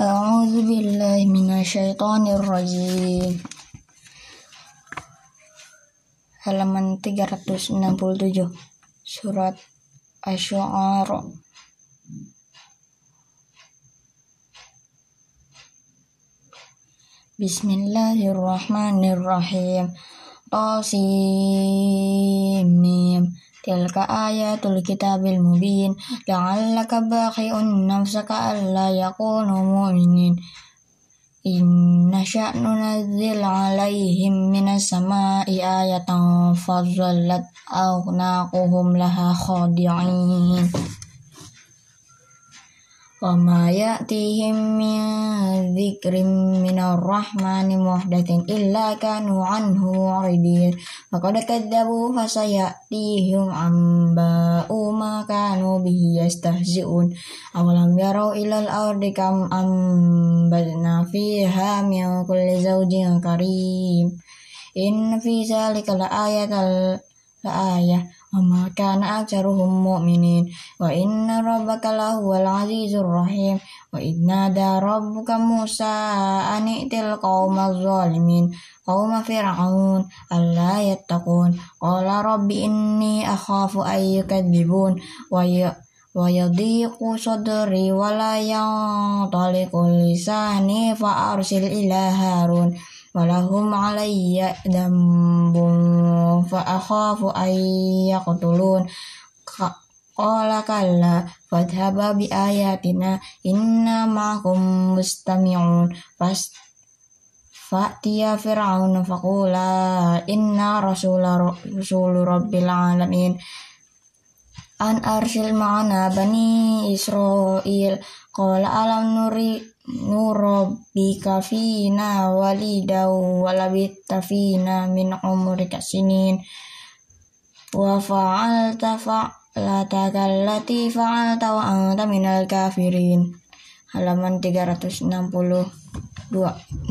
أعوذ بالله من الشيطان الرجيم halaman 367 surat Asy-Syu'ara Bismillahirrahmanirrahim Tasim تلك آيات الكتاب المبين. لعلك باخع نفسك ألا يكونوا مؤمنين. إن نشأ ننزل عليهم من السماء آية فظلت أغناقهم لها خاضعين. وما يأتيهم من ذكر من الرحمن محدث إلا كانوا عنه معرضين فقد كذبوا فسيأتيهم أنباء ما كانوا به يستهزئون أولم يروا إلى الأرض كم أنبتنا فيها من كل زوج كريم إن في ذلك لآية لآية وما كان أكثرهم مؤمنين وإن ربك لهو العزيز الرحيم وإذ نادى ربك موسى أن ائت القوم الظالمين قوم فرعون ألا يتقون قال رب إني أخاف أن يكذبون ويضيق صدري ولا ينطلق لساني فأرسل إلى هارون walahum alayya dambun fa akhafu ay yaqtulun qala kalla fadhhaba bi ayatina inna ma'akum mustami'un. Fas fa'tiya fir'aun faqula inna rasula rasulu rabbil alamin. An arsil ma'ana bani israil qala alam nuri nurabbika fina walida walabitta fina min umrika sinin wa fa'alta fa'lata kallati fa'alta wa anta minal kafirin. Halaman 362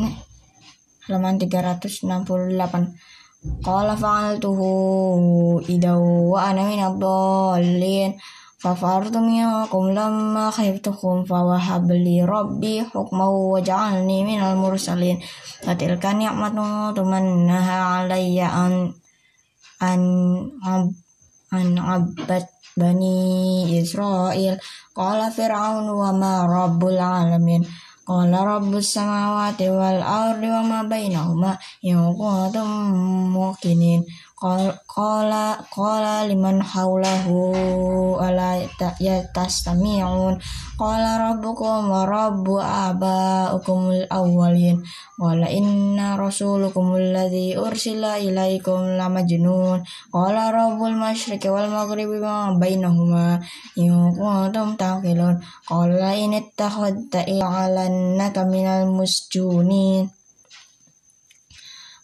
nih. Halaman 368 qala fa'altuhu idaw wa ana minad dallin ففرت منكم لما خفتكم فوهب لي ربي حكما وجعلني من المرسلين فتلك نعمة تمنها علي أن أن أن عبدت بني إسرائيل قال فرعون وما رب العالمين قال رب السماوات والأرض وما بينهما إن كنتم موقنين Qala qala liman haulahu ala yastami'un qala rabbukum wa rabbu abaukumul awwalin. Qala inna rasulukum alladhi ursila ilaikum lamajnun qala rabbul masyriqi wal maghribi ma bainahuma in kuntum taqilun. Qala in ittakhadta ila'alannaka minal musjunin.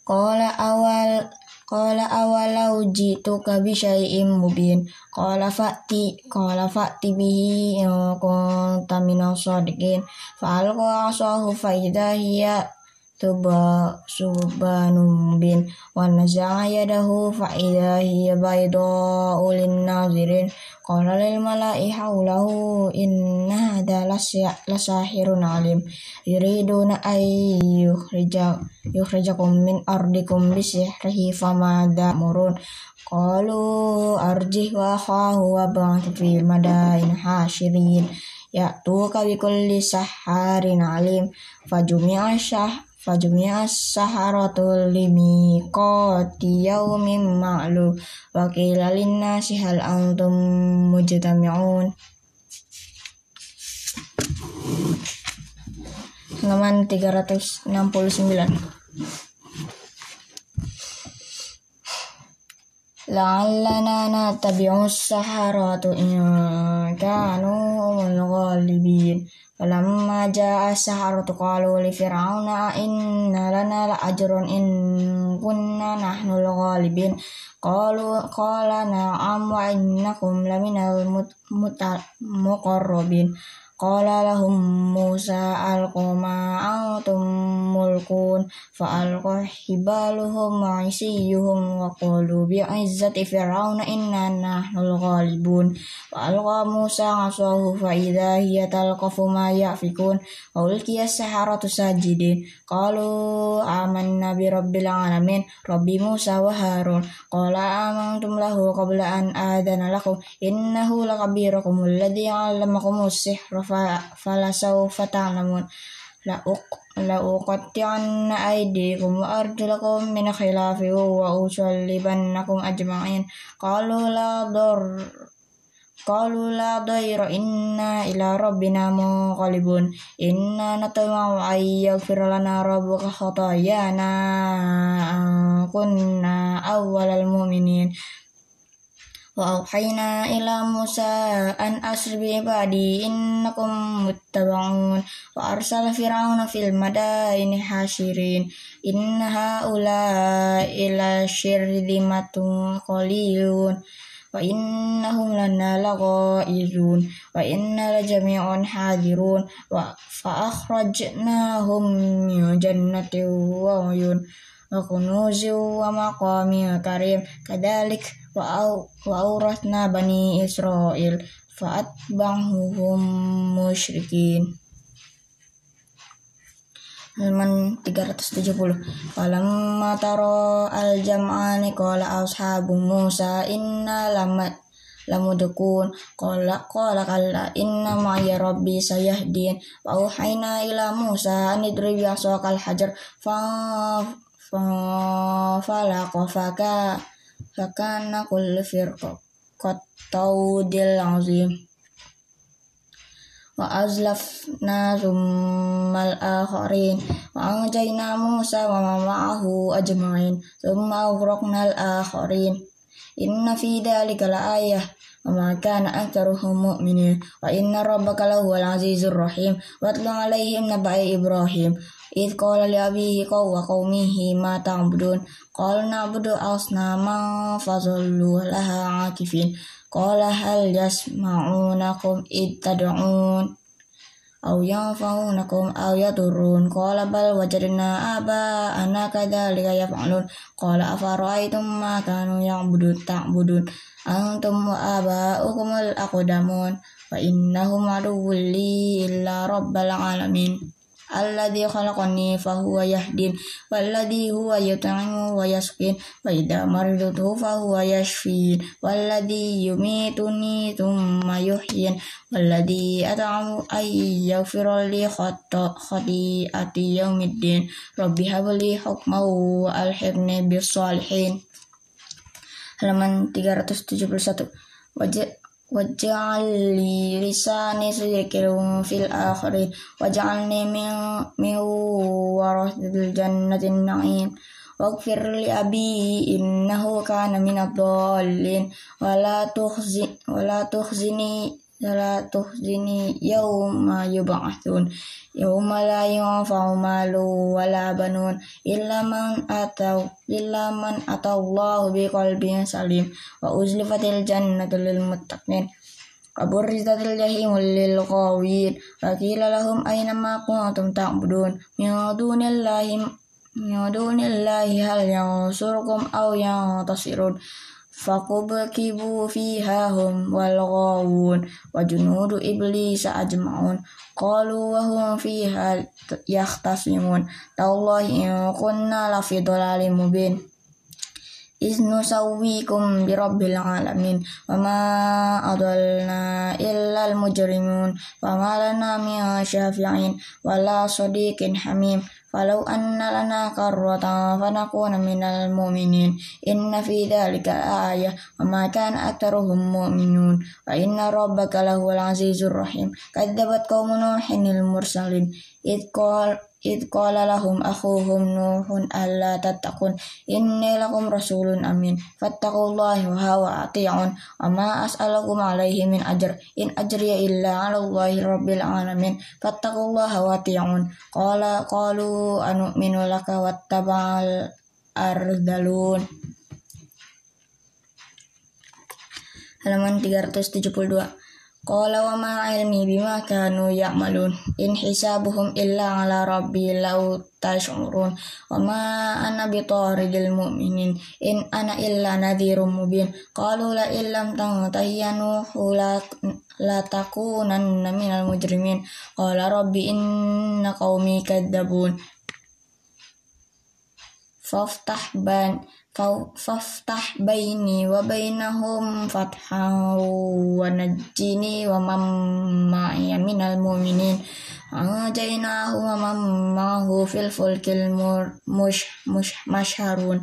Qala awal Qala awalau ji'tuka bi syai'im mubin. Qala fa'ti qala fa'ti bihi in kunta minas shadiqin. Fa alqa asahu fa idza hiya tuba subhanum bin wa naza'a yadahu fa idza hiya bayda'u lin nazirin qala lil mala'i hawlahu inna hadha lasahirun alim. Yuriduna ay yukhrija yukhrijakum min ardikum bisihrihi famada murun qalu arjih wa khahu wa ba'th fil fajumi'a syah Fajumia saharatul limi qati yaumin ma'lum. Wa qila linnasi hal antum mujtami'un. Halaman 369 la'allana natabi'u saharatu in kanu humul ghalibin Qalu li fir'auna inna lana la ajrun in kunna nahnu al-ghalibin qalu qala na'am wa innakum laminal muqarrabin Qala lahum Musa alqama antum mulkun? Fa alqa hibaluhum wa isiyuhum wa qalu bi izzati fir'auna inna nahnul ghalibun wa alqa Musa asahu fa idza hiya talqafu ma yafikun? Wa ulqiya saharatu sajidin. Qalu amanna bi rabbil alamin rabbi Musa wa Harun. Qala amantum lahu qabla an adana lakum innahu lakabirukum alladhi 'allamakum as-sihra falasawfa ta'lamun la uqatti'anna aydikum wa arjulakum min khilafin wa usallibannakum ajma'in qalu la dar qalu la daira inna ila rabbina munqalibun inna natama'u ay yaghfir lana rabbuka khatayana kunna awwalal mu'minin وأوحينا إلى موسى أن أسر بعبادي إنكم متبعون وأرسل فرعون في المدائن حاشرين إن هؤلاء لشرذمة قليلون وإنهم لنا لغائزون وإنا لجميع حاذرون فأخرجناهم من جنة وعيون وكنوز ومقام كريم كذلك وأورثنا بني إسرائيل فأتبعهم مشركين halaman 370 Falamma taro al-jam'ani qala ashabu Musa inna lamat lamudukun qala qala kalla inna ma'ya rabbi sayahdin wa auhayna ila Musa an idrib yasaqal hajar fa fa falaqa faka fakana kullu firqa qattaudil azim wa azlafna zummal akharin wa anjayna Musa wa ma'ahu ajma'in thumma aghraqna al-akharin inna fi dhalika la ayah وما كان أكثرهم مؤمنين وإن ربك لهو العزيز الرحيم واتل عليهم نبأ إبراهيم إذ قال لأبيه وقومه ما تعبدون قال نعبد أصناما فظلوا لها عاكفين قال هل يسمعونكم إذ تدعون أو ينفعونكم أو يضرون قال بل وجدنا آباءنا كذلك يفعلون قال أفرأيتم ما كانوا يعبدون تعبدون antum wa aba'ukumul aqdamun wa innahum aduwwul illa rabbal alamin. Alladhi khalaqani fahuwa yahdin walladhi huwa yut'imu wa yasqin wa idza fa huwa yashfin walladhi yumituni thumma yuhyin walladhi at'amu ay yaghfiru li khati'ati yawmiddin. Rabbi habli hukman wa alhiqni bis salihin halaman 371 wajah waj'al li lisani sidqin fil akhirin waj'alni min warathil jannatin na'im. Waghfir li abi innahu kana wala tukhzi wala tukhzini la tuhzini yawma yub'atsun yawma la yanfa'u malu wala banun illa man ataw illa man atallahu biqalbin salim wa uzlifatil jannatu lil muttaqin وبرزت الجحيم للغاوين فقيل لهم أين ما كنتم تعبدون من دون الله من دون الله هل ينصركم أو ينتصرون فكبكبوا فيها هم والغاوون وجنود إبليس أجمعون قالوا وهم فيها يختصمون تالله إن كنا لفي ضلال مبين إذ نسويكم برب العالمين وما أضلنا إلا المجرمون وما لنا من شافعين ولا صديق حميم فلو أن لنا كرة فنكون من المؤمنين. إن في ذلك آية. وما كان أكثرهم مؤمنون. وإن ربك لهو العزيز الرحيم. كذبت قوم نوح المرسلين. إذ قال Id qala lahum akhuhum Nuhun alla tattaqun inni lakum rasulun amin fattaqullahi wa wa ati'un amma as'alukum alaihi min ajr in ajriya illa 'ala Allahi rabbil alamin fattaqullaha wa ati'un qala qalu anu'minu laka wattaba'al ardalun halaman 372 Qala wa ma ilmi bima kanu ya'malun. In hisabuhum illa ala rabbi law tash'urun. Wa ma ana bitaridil mu'minin. In ana illa nadhirum mubin. Qalu la illam tantahi nuhu la la takunanna minal mujrimin. Qala rabbi inna qaumi فافتح بيني وبينهم فتحا ونجني ومن معي من المؤمنين. ونجيناه ومن معه في الفلك المشهرون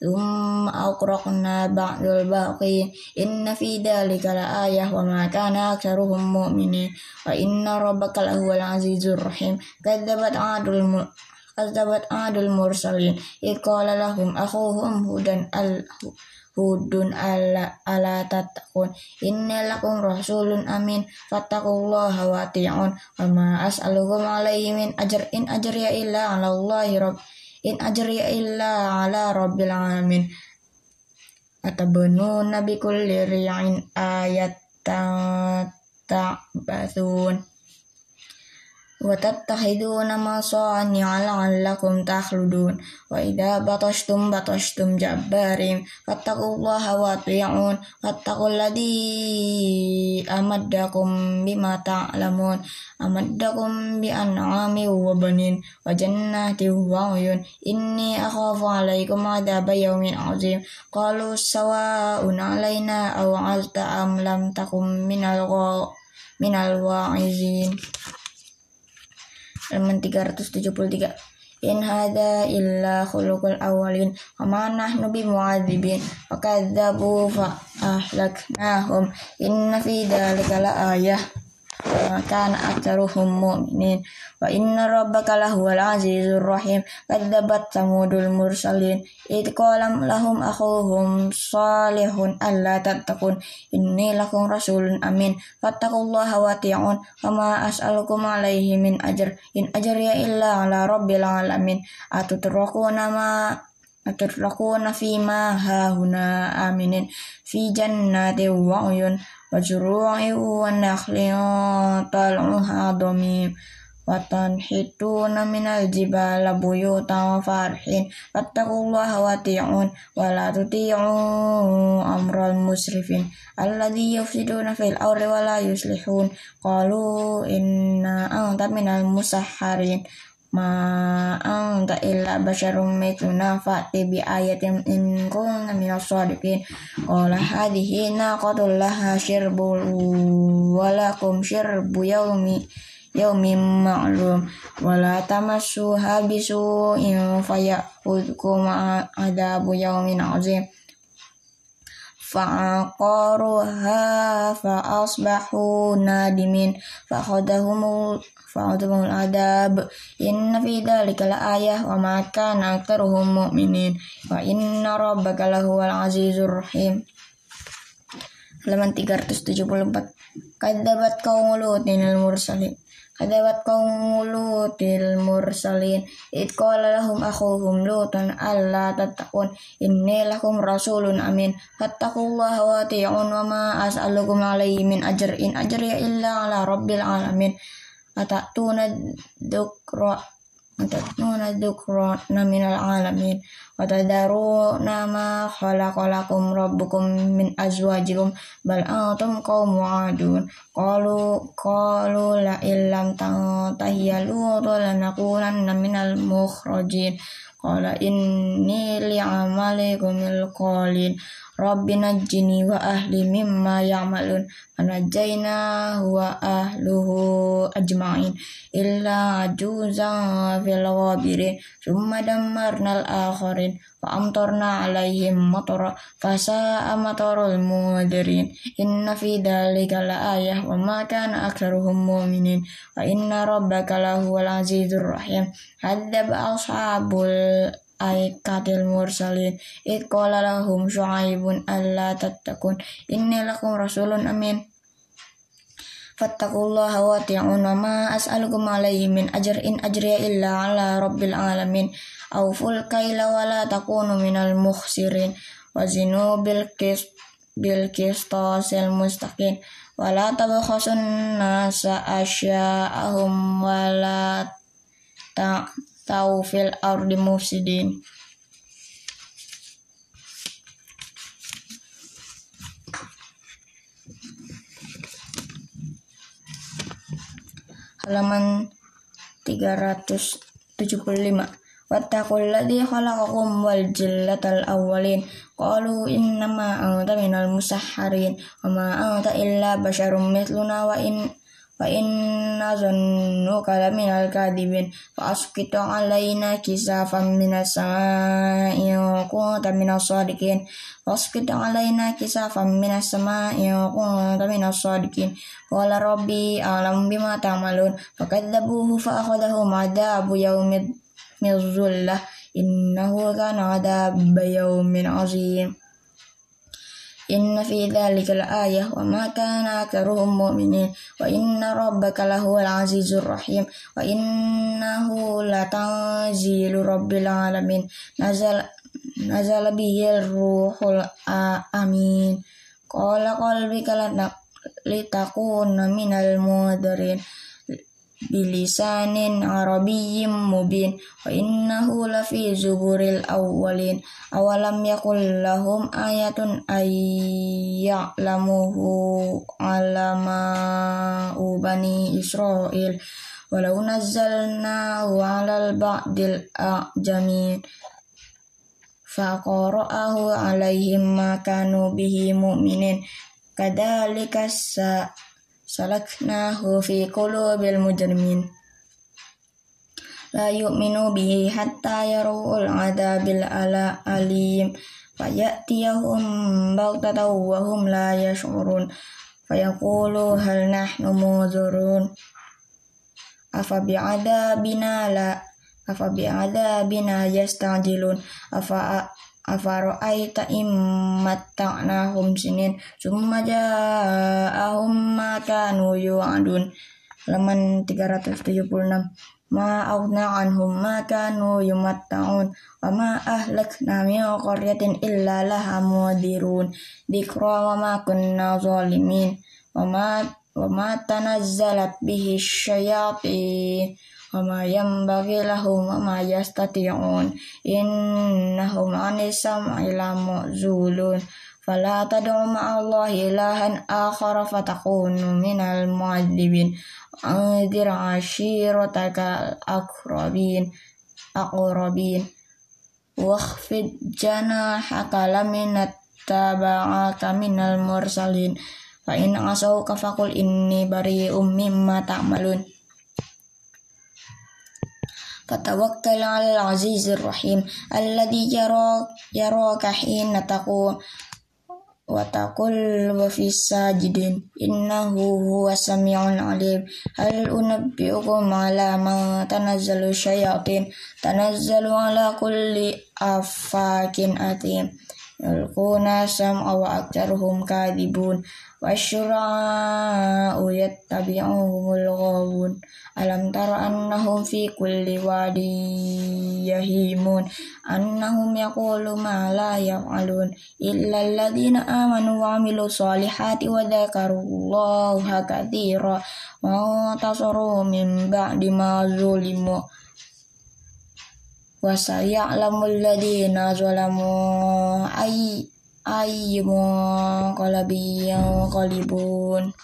ثم أغرقنا بعد الباقين إن في ذلك لآية وما كان أكثرهم مؤمنين. وإن ربك لهو العزيز الرحيم. كذبت عاد المؤمنين kazabat Adul Mursalin. Iqala lahum akhuhum hudan al hudun ala ala tatakun inna lakum rasulun amin. Fattakullah wa ti'un wa ma'as alukum alaihi min ajar in ya illa ala allahi rab in ajriya illa ala rabbil alamin. Atabunu nabi kulli ri'in ayat ta'basun وتتخذون مصانع لعلكم تخلدون وإذا بطشتم بطشتم جبارين فاتقوا الله واطيعون واتقوا الذي أمدكم بما تعلمون أمدكم بأنعام وبنين وجنات وعيون إني أخاف عليكم عذاب يوم عظيم قالوا سواء علينا أو علت أم لم تكن من من الواعظين halaman 373 in hada illa khuluqul awalin wa ma nahnu bimu'adzibin wa kadzabu fa ahlaknahum. Inna fi dzalika la ayah kana aktsaruhum mu'minin wa inna rabbaka lahuwal azizur rahim kadzabat samudul mursalin id qala lahum akhuhum salihun alla tattaqun inni lakum rasulun amin fattaqullaha wa ti'un wa ma as'alukum alaihi min ajr in ajriya illa ala rabbil alamin atutrakuna ma atutrakuna fima hahuna aminin fi jannati wa uyun وزروع ونخل طلعها ضميم وتنحتون من الجبال بيوتا وفارحين فاتقوا الله واتيعون ولا تطيعوا أمر المسرفين الذي يفسدون في الأرض ولا يصلحون قالوا إنا أنت من المسحرين ma anta illa basyarum mithluna fa'ti bi ayatin in kunta minas shadiqin qala hadhihi naqatul laha shirbul walakum shirbu yaumi yaumin ma'lum. Wala tamassuha bisu'in fayakhudkum adabu yaumin azim. Fa'aqaruha fa'asbahu nadimin. Fa'khadahumul fi dhalika la ayah wa ma kana aktsaruhum mu'minin. Wa inna rabbaka lahuwal azizur rahim. Halaman 374 kadzabat qaumul lutin al mursalin. Kadzabat qaumul lutil mursalin. Id qala lahum akhuhum lutun alla tattaqun. Inni lakum rasulun amin. Fattaqullaha wa ati'un wa ma as'alukum alaihi min ajr in ajriya illa ala rabbil alamin atatuna dukra atatuna minal alamin wa tadaruna ma khalaqalakum rabbukum min azwajikum bal antum qaumun adun qalu qalu la illam tantahi ya lutu lanakunanna minal mukhrajin qala inni li'amalikum qalin Rabbi najjini wa ahli mimma ya'malun. Fanajjayna wa ahluhu ajma'in. Illa ajuzan fil ghabirin summa dammarnal akharin. Fa amtarna alaihim matara. Fasa matarul mudirin inna fi dhalika la ayah wa ma kana aktsaruhum mu'minin. Wa inna rabbaka lahuwal azizur rahim. Hadzab ashabul aikatil mursalin id qala lahum syu'aibun alla tattakun inni lakum rasulun amin. Fattaqullaha wa ati'un wa ma as'alukum alaihi min ajr in ajriya illa ala rabbil alamin. Ful kaila wa la takunu minal mukhsirin wa zinu bil qist bil qistasil mustaqim. Wala tabkhasun nasa asya'ahum wala ta'tau fil ardi mufsidin. Halaman 375 Wattaqul ladzi khalaqakum wal jillatal awwalin. Qalu innama anta minal musahharin. Wa ma anta illa basyarum mithluna wa in wa inna zannuka laminal kadibin. Fa asqitu alaina kisafan minas sama'i wa kunta minas sadiqin. Fa asqitu alaina kisafan minas sama'i wa kunta minas sadiqin. Qala rabbi a'lam bima ta'malun. Fakadzabuhu fa akhadhahum adabu yaumid mizullah innahu kana adaba yaumin azim Inna fi dzalika al-ayah wa ma kana aktsaruhum mu'minin wa inna rabbaka lahuwal azizur rahim wa innahu latanzilu rabbil alamin nazal nazal bihil ruhul amin qala qalbika litakuna minal mudarin bilisanin arabiyyin mubin. Wa innahu lafi zuburil awwalin. Awalam yakul lahum ayatun ayya'lamuhu alama bani israil. Walau nazzalnahu alal ba'dil a'jamin. Faqara'ahu alaihim ma bihi mu'minin. Kadhalika sa salaknahu fi qulubil mujrimin la yu'minu bihi hatta yarawul adabil ala alim fayatiyahum baghtatan wa hum la yash'urun fayaqulu hal nahnu muzurun afa bi'adabina la afa bi'adabina yastajilun afa Afara'aita immatta'nahum sinin Summa ja'ahum ma kanu yu'adun Halaman 376 Ma aghna anhum ma kanu yumatta'un Wa ma ahlakna min qaryatin illa laha mudirun Dikra wa ma kunna zalimin Wa ma, wa ma tanazzalat bihi syayatin وما ينبغي لهم وما يستطيعون إنهم عن السمع لمعزولون فلا تدع مع الله إلها آخر فتكون من المعذبين أنذر عشيرتك الأقربين أقربين واخفض جناحك لمن اتبعك من المرسلين فإن عصوك فقل إني بريء مما تعملون فتوكل على العزيز الرحيم الذي يراك, يراك حين تقوم وتقل في الساجدين إنه هو السميع العليم هل أنبئكم على ما تنزل الشياطين؟ تنزل على كل أفاك أثيم. yalquna sam'a wa aktaruhum kadibun. Wasyura'u yattabi'uhumul ghawun alam tara annahum fi kulli wadi yahimun. Annahum yaqulu ma la yaf'alun. Illa alladhina amanu wa amilu salihati wa dzakarullaha katsira wa tasaru min ba'di ma zulimu. وسيعلم الذين ظلموا أي أي منقلب ينقلبون